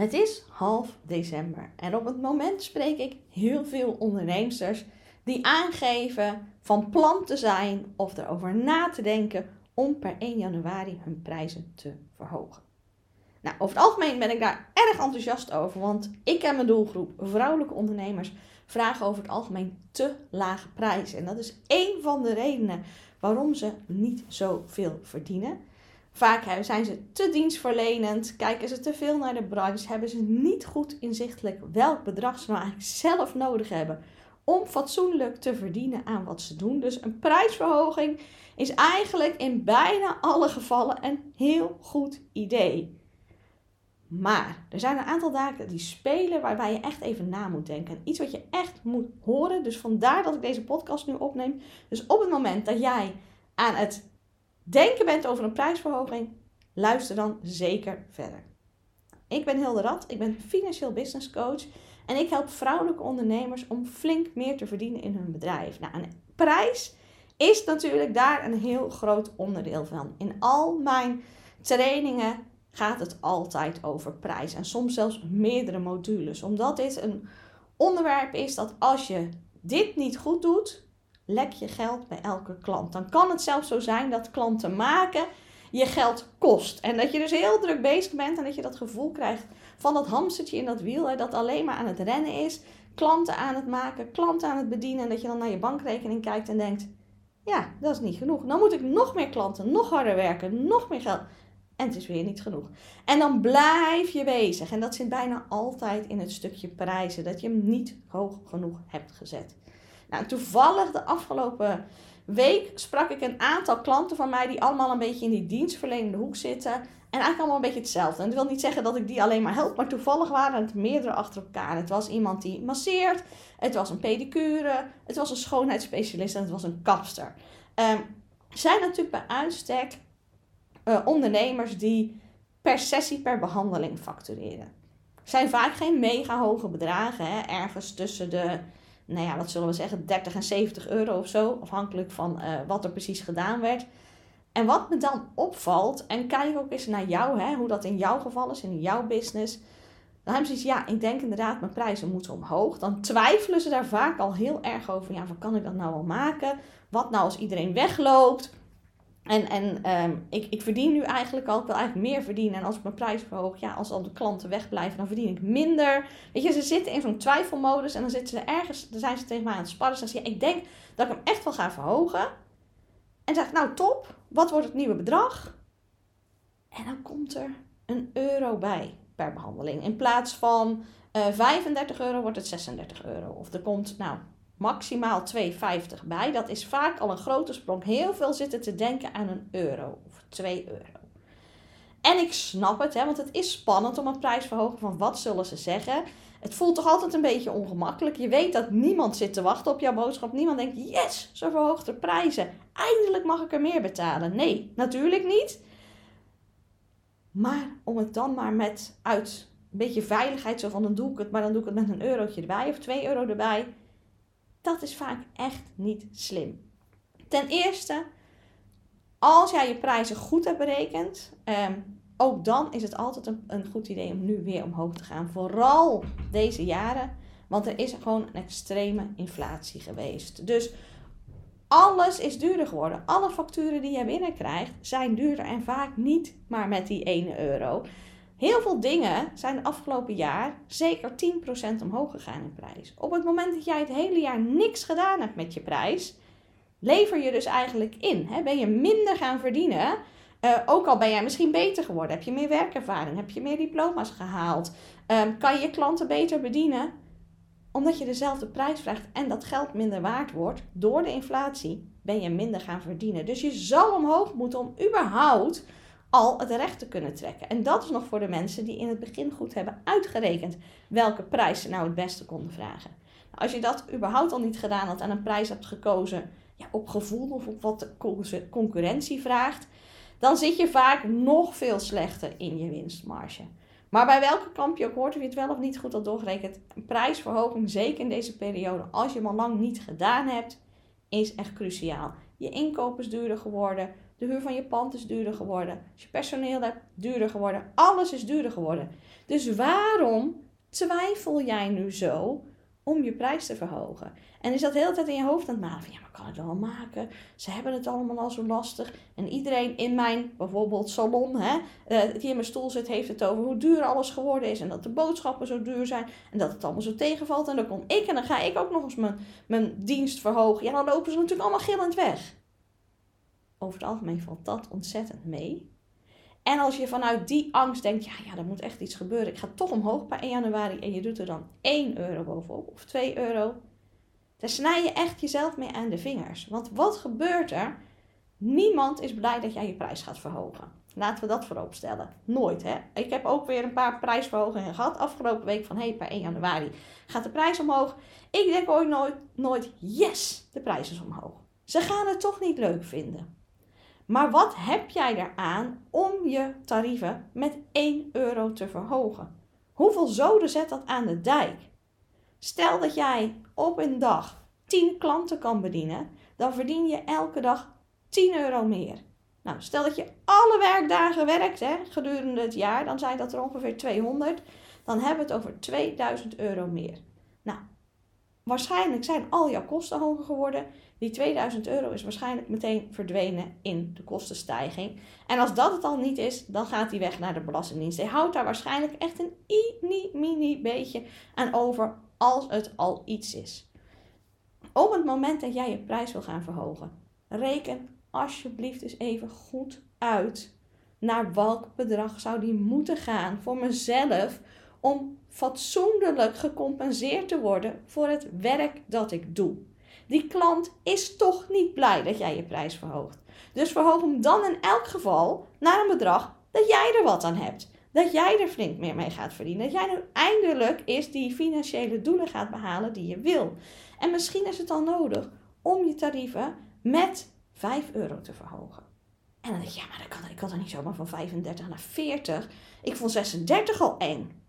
Het is half december en op het moment spreek ik heel veel onderneemsters die aangeven van plan te zijn of erover na te denken om per 1 januari hun prijzen te verhogen. Nou, over het algemeen ben ik daar erg enthousiast over, want ik en mijn doelgroep, vrouwelijke ondernemers, vragen over het algemeen te lage prijzen. En dat is één van de redenen waarom ze niet zoveel verdienen. Vaak zijn ze te dienstverlenend, kijken ze te veel naar de branche, hebben ze niet goed inzichtelijk welk bedrag ze nou eigenlijk zelf nodig hebben om fatsoenlijk te verdienen aan wat ze doen. Dus een prijsverhoging is eigenlijk in bijna alle gevallen een heel goed idee. Maar er zijn een aantal dagen die spelen waarbij je echt even na moet denken. Iets wat je echt moet horen. Dus vandaar dat ik deze podcast nu opneem. Dus op het moment dat jij aan het denken bent over een prijsverhoging, luister dan zeker verder. Ik ben Hilde Rad, ik ben financieel business coach en ik help vrouwelijke ondernemers om flink meer te verdienen in hun bedrijf. Nou, een prijs is natuurlijk daar een heel groot onderdeel van. In al mijn trainingen gaat het altijd over prijs en soms zelfs meerdere modules, omdat dit een onderwerp is dat als je dit niet goed doet, lek je geld bij elke klant. Dan kan het zelfs zo zijn dat klanten maken je geld kost. En dat je dus heel druk bezig bent en dat je dat gevoel krijgt van dat hamstertje in dat wiel, hè, dat alleen maar aan het rennen is, klanten aan het maken, klanten aan het bedienen. En dat je dan naar je bankrekening kijkt en denkt: ja, dat is niet genoeg. Dan moet ik nog meer klanten, nog harder werken, nog meer geld. En het is weer niet genoeg. En dan blijf je bezig. En dat zit bijna altijd in het stukje prijzen. Dat je hem niet hoog genoeg hebt gezet. Nou, toevallig de afgelopen week sprak ik een aantal klanten van mij die allemaal een beetje in die dienstverlenende hoek zitten. En eigenlijk allemaal een beetje hetzelfde. En dat wil niet zeggen dat ik die alleen maar help, maar toevallig waren het meerdere achter elkaar. Het was iemand die masseert, het was een pedicure, het was een schoonheidsspecialist en het was een kapster. Um, zijn natuurlijk bij uitstek uh, ondernemers die per sessie, per behandeling factureren. Zijn vaak geen mega hoge bedragen, hè? ergens tussen de nou ja, wat zullen we zeggen, 30 en 70 euro of zo, afhankelijk van uh, wat er precies gedaan werd. En wat me dan opvalt, en kijk ook eens naar jou, hè, hoe dat in jouw geval is, in jouw business. Dan hebben ze ja, ik denk inderdaad, mijn prijzen moeten omhoog. Dan twijfelen ze daar vaak al heel erg over. Ja, wat kan ik dat nou wel maken? Wat nou als iedereen wegloopt? En, en ehm, ik, ik verdien nu eigenlijk al, ik wil eigenlijk meer verdienen. En als ik mijn prijs verhoog, ja, als al de klanten wegblijven, dan verdien ik minder. Weet je, ze zitten in zo'n twijfelmodus en dan zitten ze ergens, dan zijn ze tegen mij aan het sparren. Ze zeggen, ja, ik denk dat ik hem echt wel ga verhogen. En zeg nou top, wat wordt het nieuwe bedrag? En dan komt er een euro bij per behandeling. In plaats van uh, eh, 35 euro wordt het 36 euro. Of er komt, nou, maximaal 2,50 bij. Dat is vaak al een grote sprong. Heel veel zitten te denken aan een euro of 2 euro. En ik snap het, hè, want het is spannend om een prijsverhoging van wat zullen ze zeggen. Het voelt toch altijd een beetje ongemakkelijk. Je weet dat niemand zit te wachten op jouw boodschap. Niemand denkt, yes, ze verhoogt de prijzen. Eindelijk mag ik er meer betalen. Nee, natuurlijk niet. Maar om het dan maar met uit een beetje veiligheid, zo van dan doe ik het, maar dan doe ik het met een eurotje erbij of 2 euro erbij dat is vaak echt niet slim. Ten eerste, als jij je prijzen goed hebt berekend, um, ook dan is het altijd een, een goed idee om nu weer omhoog te gaan. Vooral deze jaren, want er is gewoon een extreme inflatie geweest. Dus alles is duurder geworden. Alle facturen die je binnenkrijgt zijn duurder en vaak niet maar met die 1 euro. Heel veel dingen zijn de afgelopen jaar zeker 10% omhoog gegaan in prijs. Op het moment dat jij het hele jaar niks gedaan hebt met je prijs, lever je dus eigenlijk in. Hè? Ben je minder gaan verdienen, uh, ook al ben jij misschien beter geworden, heb je meer werkervaring, heb je meer diploma's gehaald, um, kan je je klanten beter bedienen, omdat je dezelfde prijs vraagt en dat geld minder waard wordt door de inflatie, ben je minder gaan verdienen. Dus je zal omhoog moeten om überhaupt al het recht te kunnen trekken. En dat is nog voor de mensen die in het begin goed hebben uitgerekend welke prijs ze nou het beste konden vragen. Nou, als je dat überhaupt al niet gedaan had en een prijs hebt gekozen ja, op gevoel of op wat de concurrentie vraagt, dan zit je vaak nog veel slechter in je winstmarge. Maar bij welke kamp je ook hoort, of je het wel of niet goed had doorgerekend, een prijsverhoging, zeker in deze periode, als je hem al lang niet gedaan hebt, is echt cruciaal. Je inkoop is duurder geworden, De huur van je pand is duurder geworden. Als je personeel hebt, duurder geworden. Alles is duurder geworden. Dus waarom twijfel jij nu zo om je prijs te verhogen? En is dat de hele tijd in je hoofd aan het maken van, ja, maar kan dat wel maken? Ze hebben het allemaal al zo lastig. En iedereen in mijn, bijvoorbeeld salon, hè, uh, die in mijn stoel zit, heeft het over hoe duur alles geworden is. En dat de boodschappen zo duur zijn. En dat het allemaal zo tegenvalt. En dan kom ik en dan ga ik ook nog eens mijn, mijn dienst verhogen. Ja, dan lopen ze natuurlijk allemaal gillend weg. Over het algemeen valt dat ontzettend mee. En als je vanuit die angst denkt, ja, ja, er moet echt iets gebeuren. Ik ga toch omhoog bij 1 januari en je doet er dan 1 euro bovenop of 2 euro daar snij je echt jezelf mee aan de vingers. Want wat gebeurt er? Niemand is blij dat jij je prijs gaat verhogen. Laten we dat voorop stellen. Nooit, hè? Ik heb ook weer een paar prijsverhogingen gehad afgelopen week van... hé, hey, per 1 januari gaat de prijs omhoog. Ik denk ooit nooit, nooit, yes, de prijs is omhoog. Ze gaan het toch niet leuk vinden. Maar wat heb jij eraan om je tarieven met 1 euro te verhogen? Hoeveel zoden zet dat aan de dijk? Stel dat jij op een dag 10 klanten kan bedienen, dan verdien je elke dag 10 euro meer. Nou, stel dat je alle werkdagen werkt hè, gedurende het jaar, dan zijn dat er ongeveer 200. Dan hebben we het over 2000 euro meer. Nou, waarschijnlijk zijn al jouw kosten hoger geworden. Die 2000 euro is waarschijnlijk meteen verdwenen in de kostenstijging. En als dat het al niet is, dan gaat die weg naar de Belastingdienst. Hij houdt daar waarschijnlijk echt een mini beetje aan over als het al iets is. Op het moment dat jij je prijs wil gaan verhogen, reken alsjeblieft eens even goed uit naar welk bedrag zou die moeten gaan voor mezelf om fatsoenlijk gecompenseerd te worden voor het werk dat ik doe. Die klant is toch niet blij dat jij je prijs verhoogt. Dus verhoog hem dan in elk geval naar een bedrag dat jij er wat aan hebt dat jij er flink meer mee gaat verdienen. Dat jij nu eindelijk eens die financiële doelen gaat behalen die je wil. En misschien is het dan nodig om je tarieven met 5 euro te verhogen. En dan denk je, ja, maar dat kan, ik kan er niet zomaar van 35 naar 40. Ik vond 36 al eng.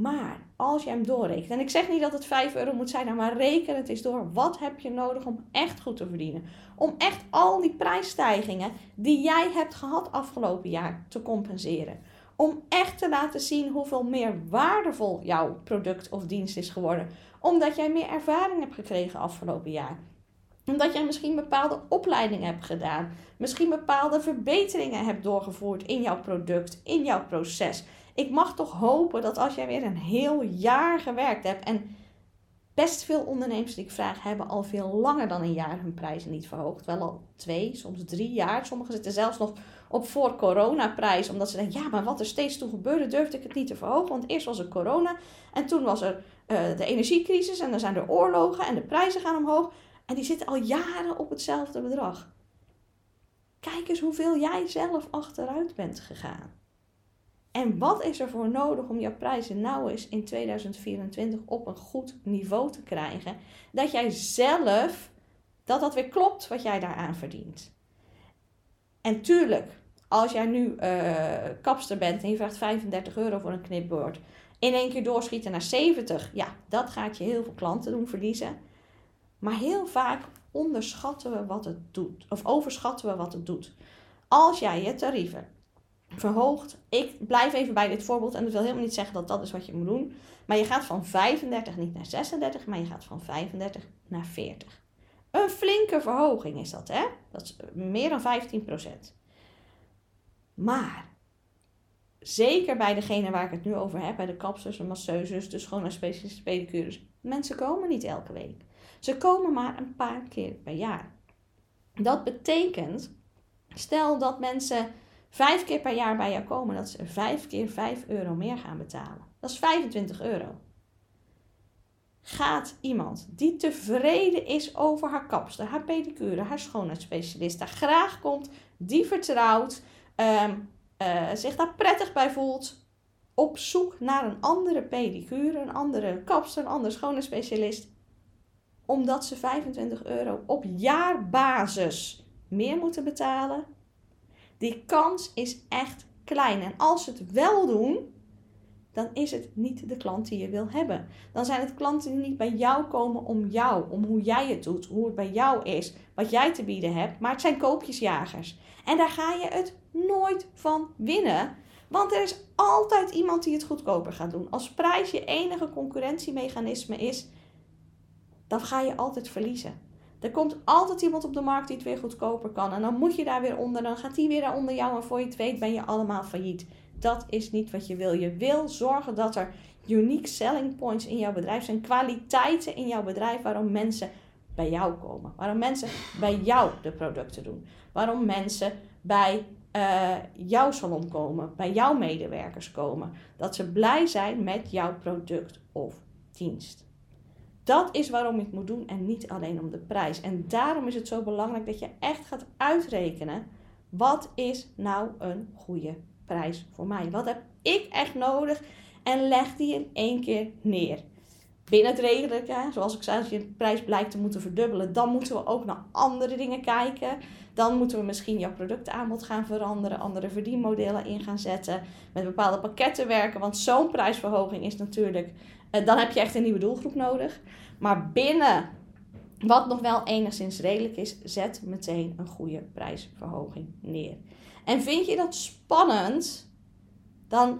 Maar als je hem doorrekent, en ik zeg niet dat het 5 euro moet zijn, maar reken het eens door. Wat heb je nodig om echt goed te verdienen? Om echt al die prijsstijgingen die jij hebt gehad afgelopen jaar te compenseren. Om echt te laten zien hoeveel meer waardevol jouw product of dienst is geworden. Omdat jij meer ervaring hebt gekregen afgelopen jaar omdat jij misschien bepaalde opleidingen hebt gedaan. Misschien bepaalde verbeteringen hebt doorgevoerd in jouw product, in jouw proces ik mag toch hopen dat als jij weer een heel jaar gewerkt hebt en best veel ondernemers die ik vraag hebben al veel langer dan een jaar hun prijzen niet verhoogd. Wel al twee, soms drie jaar. Sommigen zitten zelfs nog op voor corona prijs. Omdat ze denken, ja, maar wat er steeds toe gebeurde, durfde ik het niet te verhogen. Want eerst was er corona en toen was er uh, de energiecrisis en dan zijn er oorlogen en de prijzen gaan omhoog. En die zitten al jaren op hetzelfde bedrag. Kijk eens hoeveel jij zelf achteruit bent gegaan. En wat is er voor nodig om jouw prijzen nou eens in 2024 op een goed niveau te krijgen? Dat jij zelf, dat dat weer klopt wat jij daaraan verdient. En tuurlijk, als jij nu uh, kapster bent en je vraagt 35 euro voor een knipboord, in één keer doorschieten naar 70, ja, dat gaat je heel veel klanten doen verliezen. Maar heel vaak onderschatten we wat het doet, of overschatten we wat het doet. Als jij je tarieven verhoogt. Ik blijf even bij dit voorbeeld en dat wil helemaal niet zeggen dat dat is wat je moet doen. Maar je gaat van 35 niet naar 36, maar je gaat van 35 naar 40. Een flinke verhoging is dat, hè? Dat is meer dan 15%. Maar zeker bij degene waar ik het nu over heb, bij de kapsters, de masseuses, de schoonheidsspecialisten, pedicures, mensen komen niet elke week. Ze komen maar een paar keer per jaar. Dat betekent, stel dat mensen vijf keer per jaar bij jou komen, dat ze vijf keer 5 euro meer gaan betalen. Dat is 25 euro. Gaat iemand die tevreden is over haar kapster, haar pedicure, haar schoonheidsspecialist, daar graag komt, die vertrouwt, um, uh, zich daar prettig bij voelt, op zoek naar een andere pedicure, een andere kapster, een andere schoonheidsspecialist, omdat ze 25 euro op jaarbasis meer moeten betalen, die kans is echt klein. En als ze het wel doen, dan is het niet de klant die je wil hebben. Dan zijn het klanten die niet bij jou komen om jou, om hoe jij het doet, hoe het bij jou is, wat jij te bieden hebt. Maar het zijn koopjesjagers. En daar ga je het nooit van winnen. Want er is altijd iemand die het goedkoper gaat doen. Als prijs je enige concurrentiemechanisme is, dan ga je altijd verliezen. Er komt altijd iemand op de markt die het weer goedkoper kan. En dan moet je daar weer onder. Dan gaat die weer onder jou. En voor je het weet ben je allemaal failliet. Dat is niet wat je wil. Je wil zorgen dat er unique selling points in jouw bedrijf zijn. Kwaliteiten in jouw bedrijf waarom mensen bij jou komen. Waarom mensen bij jou de producten doen. Waarom mensen bij uh, jouw salon komen. Bij jouw medewerkers komen. Dat ze blij zijn met jouw product of dienst. Dat is waarom je het moet doen en niet alleen om de prijs. En daarom is het zo belangrijk dat je echt gaat uitrekenen. Wat is nou een goede prijs voor mij? Wat heb ik echt nodig? En leg die in één keer neer. Binnen het redelijke, zoals ik zei, als je de prijs blijkt te moeten verdubbelen, dan moeten we ook naar andere dingen kijken. Dan moeten we misschien jouw productaanbod gaan veranderen, andere verdienmodellen in gaan zetten, met bepaalde pakketten werken. Want zo'n prijsverhoging is natuurlijk, eh, dan heb je echt een nieuwe doelgroep nodig. Maar binnen wat nog wel enigszins redelijk is, zet meteen een goede prijsverhoging neer. En vind je dat spannend, dan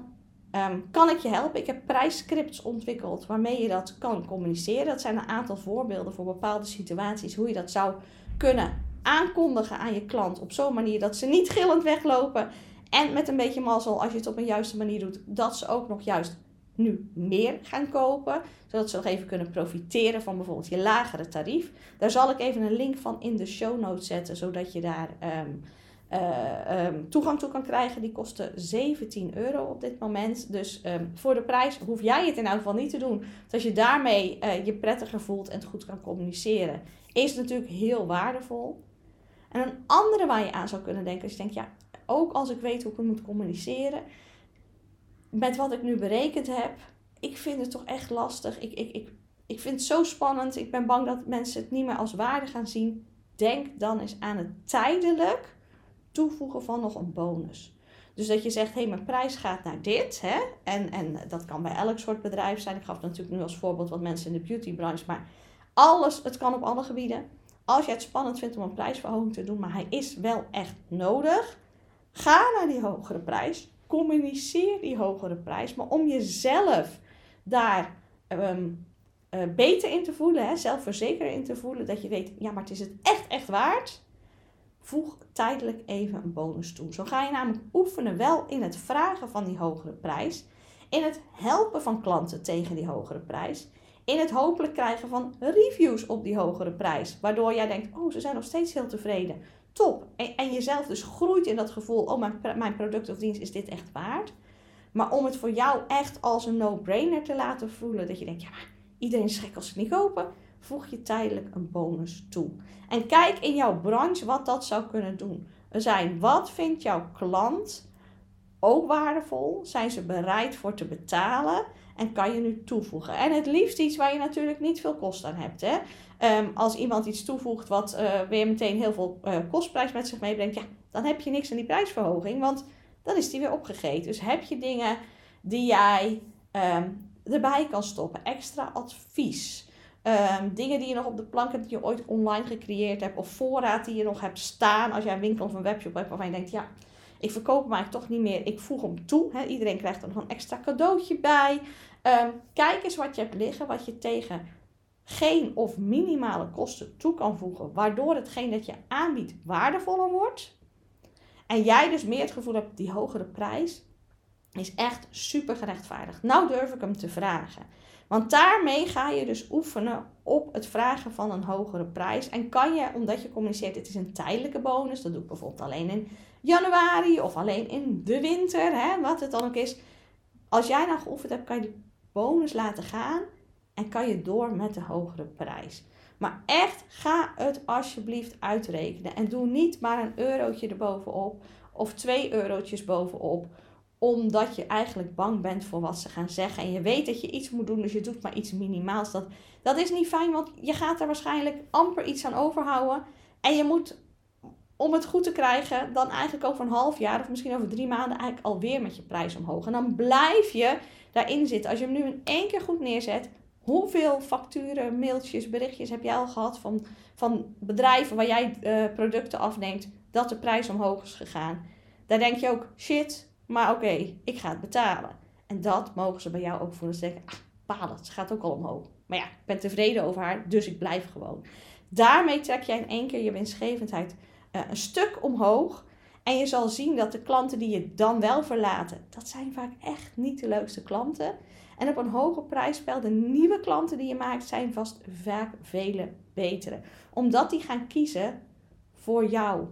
ehm, kan ik je helpen. Ik heb prijsscripts ontwikkeld waarmee je dat kan communiceren. Dat zijn een aantal voorbeelden voor bepaalde situaties, hoe je dat zou kunnen aankondigen aan je klant op zo'n manier dat ze niet gillend weglopen. En met een beetje mazzel, als je het op een juiste manier doet, dat ze ook nog juist nu meer gaan kopen, zodat ze nog even kunnen profiteren van bijvoorbeeld je lagere tarief. Daar zal ik even een link van in de show notes zetten, zodat je daar ehm, eh, ehm, toegang toe kan krijgen. Die kosten 17 euro op dit moment. Dus ehm, voor de prijs hoef jij het in elk geval niet te doen. Want als je daarmee uh, je prettiger voelt en het goed kan communiceren, is het natuurlijk heel waardevol. En een andere waar je aan zou kunnen denken, als je denkt, ja, ook als ik weet hoe ik moet communiceren, met wat ik nu berekend heb, ik vind het toch echt lastig. Ik, ik, ik, ik vind het zo spannend. Ik ben bang dat mensen het niet meer als waarde gaan zien. Denk dan eens aan het tijdelijk toevoegen van nog een bonus. Dus dat je zegt, hé, hey, mijn prijs gaat naar dit. Hè? En, en dat kan bij elk soort bedrijf zijn. Ik gaf natuurlijk nu als voorbeeld wat mensen in de beautybranche. Maar alles, het kan op alle gebieden. Als je het spannend vindt om een prijsverhoging te doen, maar hij is wel echt nodig. Ga naar die hogere prijs communiceer die hogere prijs. Maar om jezelf daar ehm, eh, beter in te voelen, hè, zelfverzeker in te voelen, dat je weet, ja, maar het is het echt, echt waard. Voeg tijdelijk even een bonus toe. Zo ga je namelijk oefenen wel in het vragen van die hogere prijs. In het helpen van klanten tegen die hogere prijs. In het hopelijk krijgen van reviews op die hogere prijs. Waardoor jij denkt, oh, ze zijn nog steeds heel tevreden top. En, en jezelf dus groeit in dat gevoel, oh mijn, mijn product of dienst is dit echt waard. Maar om het voor jou echt als een no-brainer te laten voelen, dat je denkt, ja maar iedereen is als ze het niet kopen, voeg je tijdelijk een bonus toe. En kijk in jouw branche wat dat zou kunnen doen. Er zijn, wat vindt jouw klant ook waardevol? Zijn ze bereid voor te betalen? En kan je nu toevoegen? En het liefst iets waar je natuurlijk niet veel kost aan hebt. Hè? Ehm, als iemand iets toevoegt wat uh, weer meteen heel veel uh, kostprijs met zich meebrengt, ja, dan heb je niks aan die prijsverhoging, want dan is die weer opgegeten. Dus heb je dingen die jij ehm, erbij kan stoppen, extra advies. Ehm, dingen die je nog op de plank hebt, die je ooit online gecreëerd hebt, of voorraad die je nog hebt staan als jij een winkel of een webshop hebt waarvan je denkt, ja, ik verkoop hem eigenlijk toch niet meer, ik voeg hem toe. Iedereen krijgt er nog een extra cadeautje bij. kijk eens wat je hebt liggen, wat je tegen geen of minimale kosten toe kan voegen, waardoor hetgeen dat je aanbiedt waardevoller wordt. En jij dus meer het gevoel hebt, die hogere prijs is echt super gerechtvaardigd. Nou durf ik hem te vragen. Want daarmee ga je dus oefenen op het vragen van een hogere prijs. En kan je, omdat je communiceert, het is een tijdelijke bonus. Dat doe ik bijvoorbeeld alleen in januari of alleen in de winter, hè, wat het dan ook is. Als jij nou geoefend hebt, kan je die bonus laten gaan en kan je door met de hogere prijs. Maar echt, ga het alsjeblieft uitrekenen. En doe niet maar een eurotje erbovenop of twee eurotjes bovenop. Omdat je eigenlijk bang bent voor wat ze gaan zeggen. En je weet dat je iets moet doen, dus je doet maar iets minimaals. Dat, dat is niet fijn, want je gaat er waarschijnlijk amper iets aan overhouden. En je moet, om het goed te krijgen, dan eigenlijk over een half jaar of misschien over drie maanden eigenlijk alweer met je prijs omhoog. En dan blijf je daarin zit. Als je hem nu in één keer goed neerzet, hoeveel facturen, mailtjes, berichtjes heb jij al gehad van, van bedrijven waar jij uh, producten afneemt, dat de prijs omhoog is gegaan? Daar denk je ook, shit, maar oké, ik ga het betalen. En dat mogen ze bij jou ook voelen. Ze denken, ah, palen, het gaat ook al omhoog. Maar ja, ik ben tevreden over haar, dus ik blijf gewoon. Daarmee trek jij in één keer je winstgevendheid uh, een stuk omhoog. En je zal zien dat de klanten die je dan wel verlaten, dat zijn vaak echt niet de leukste klanten. En op een hoger prijsspel, de nieuwe klanten die je maakt, zijn vast vaak vele betere. Omdat die gaan kiezen voor jou,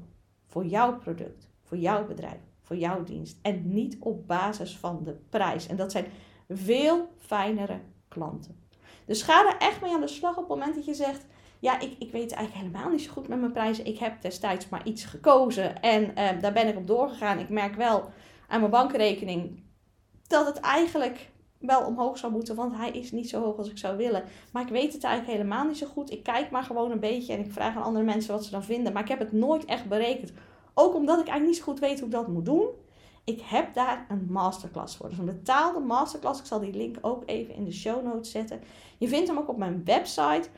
voor jouw product, voor jouw bedrijf, voor jouw dienst. En niet op basis van de prijs. En dat zijn veel fijnere klanten. Dus ga er echt mee aan de slag op het moment dat je zegt: Ja, ik, ik weet eigenlijk helemaal niet zo goed met mijn prijzen. Ik heb destijds maar iets gekozen en eh, daar ben ik op doorgegaan. Ik merk wel aan mijn bankrekening dat het eigenlijk wel omhoog zou moeten, want hij is niet zo hoog als ik zou willen. Maar ik weet het eigenlijk helemaal niet zo goed. Ik kijk maar gewoon een beetje en ik vraag aan andere mensen wat ze dan vinden. Maar ik heb het nooit echt berekend. Ook omdat ik eigenlijk niet zo goed weet hoe ik dat moet doen. Ik heb daar een masterclass voor. Dus een betaalde masterclass. Ik zal die link ook even in de show notes zetten. Je vindt hem ook op mijn website.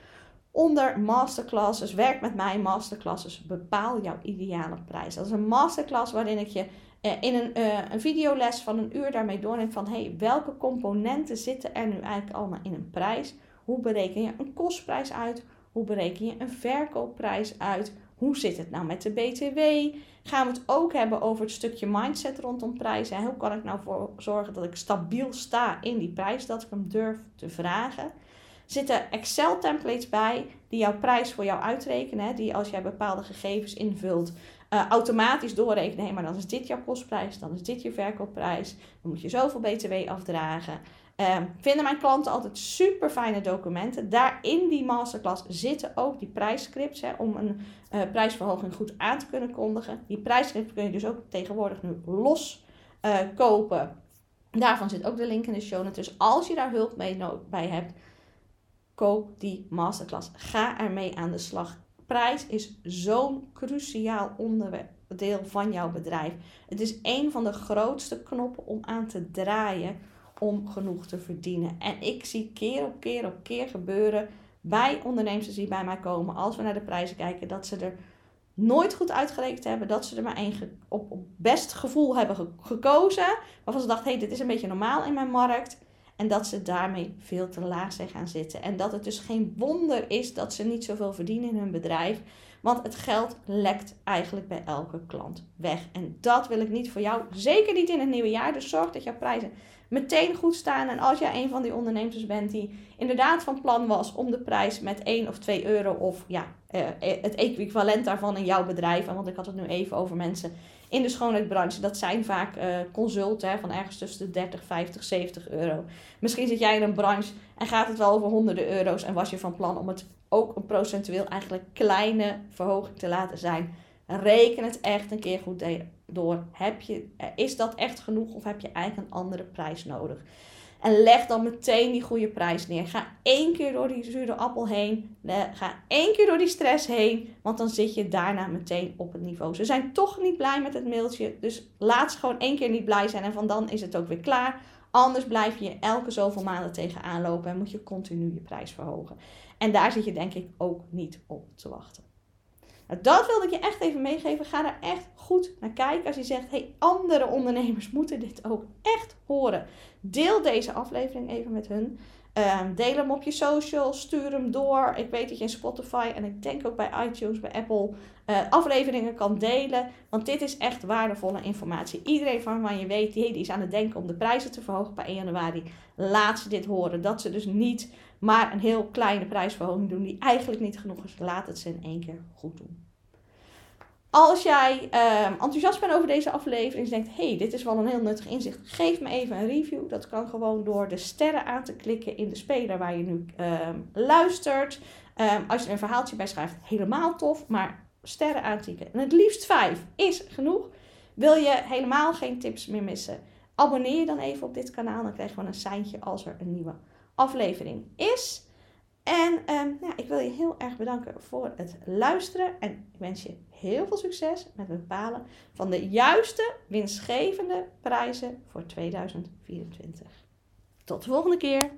Onder masterclasses, werk met mij, masterclasses, bepaal jouw ideale prijs. Dat is een masterclass waarin ik je eh, in een, uh, een videoles van een uur daarmee doorneem van hey, welke componenten zitten er nu eigenlijk allemaal in een prijs? Hoe bereken je een kostprijs uit? Hoe bereken je een verkoopprijs uit? Hoe zit het nou met de BTW? Gaan we het ook hebben over het stukje mindset rondom prijzen. Hoe kan ik nou voor zorgen dat ik stabiel sta in die prijs, dat ik hem durf te vragen? Zitten Excel templates bij die jouw prijs voor jou uitrekenen, die als jij bepaalde gegevens invult, uh, automatisch doorrekenen. Hey, maar dan is dit jouw kostprijs, dan is dit je verkoopprijs, dan moet je zoveel BTW afdragen. Uh, vinden mijn klanten altijd super fijne documenten. Daar in die masterclass zitten ook die prijsscripts hè, om een uh, prijsverhoging goed aan te kunnen kondigen. Die prijsscripts kun je dus ook tegenwoordig nu los uh, kopen. Daarvan zit ook de link in de show notes. Dus als je daar hulp mee bij hebt, koop die masterclass. Ga ermee aan de slag. Prijs is zo'n cruciaal onderdeel van jouw bedrijf. Het is een van de grootste knoppen om aan te draaien om genoeg te verdienen. En ik zie keer op keer op keer gebeuren bij ondernemers die bij mij komen, als we naar de prijzen kijken, dat ze er nooit goed uitgerekend hebben, dat ze er maar één op, op best gevoel hebben gekozen, waarvan ze dachten, hé, hey, dit is een beetje normaal in mijn markt. En dat ze daarmee veel te laag zijn gaan zitten. En dat het dus geen wonder is dat ze niet zoveel verdienen in hun bedrijf. Want het geld lekt eigenlijk bij elke klant weg. En dat wil ik niet voor jou. Zeker niet in het nieuwe jaar. Dus zorg dat jouw prijzen meteen goed staan. En als jij een van die ondernemers bent die inderdaad van plan was om de prijs met 1 of 2 euro of ja, eh, het equivalent daarvan in jouw bedrijf. Want ik had het nu even over mensen in de schoonheidsbranche. Dat zijn vaak uh, consulten van ergens tussen de 30, 50, 70 euro. Misschien zit jij in een branche en gaat het wel over honderden euro's. En was je van plan om het ook een procentueel eigenlijk kleine verhoging te laten zijn. Reken het echt een keer goed door. Heb je, eh, is dat echt genoeg of heb je eigenlijk een andere prijs nodig? En leg dan meteen die goede prijs neer. Ga één keer door die zure appel heen. Ga één keer door die stress heen. Want dan zit je daarna meteen op het niveau. Ze zijn toch niet blij met het mailtje. Dus laat ze gewoon één keer niet blij zijn. En van dan is het ook weer klaar. Anders blijf je elke zoveel maanden tegenaan lopen. En moet je continu je prijs verhogen. En daar zit je denk ik ook niet op te wachten. Nou, dat wilde ik je echt even meegeven. Ga er echt goed naar kijken. Als je zegt, hey, andere ondernemers moeten dit ook echt horen. Deel deze aflevering even met hun. Um, deel hem op je social, stuur hem door. Ik weet dat je in Spotify en ik denk ook bij iTunes, bij Apple, uh, afleveringen kan delen. Want dit is echt waardevolle informatie. Iedereen van je weet, die is aan het denken om de prijzen te verhogen bij 1 januari. Laat ze dit horen. Dat ze dus niet maar een heel kleine prijsverhoging doen die eigenlijk niet genoeg is. Laat het ze in één keer goed doen. Als jij uh, enthousiast bent over deze aflevering en denkt, hey, dit is wel een heel nuttig inzicht, geef me even een review. Dat kan gewoon door de sterren aan te klikken in de speler waar je nu uh, luistert. Um, als je een verhaaltje bij schrijft, helemaal tof, maar sterren aantikken. En het liefst vijf is genoeg. Wil je helemaal geen tips meer missen? Abonneer je dan even op dit kanaal, dan krijg je gewoon een seintje als er een nieuwe aflevering is. En ehm, ja, ik wil je heel erg bedanken voor het luisteren. En ik wens je heel veel succes met het bepalen van de juiste winstgevende prijzen voor 2024. Tot de volgende keer!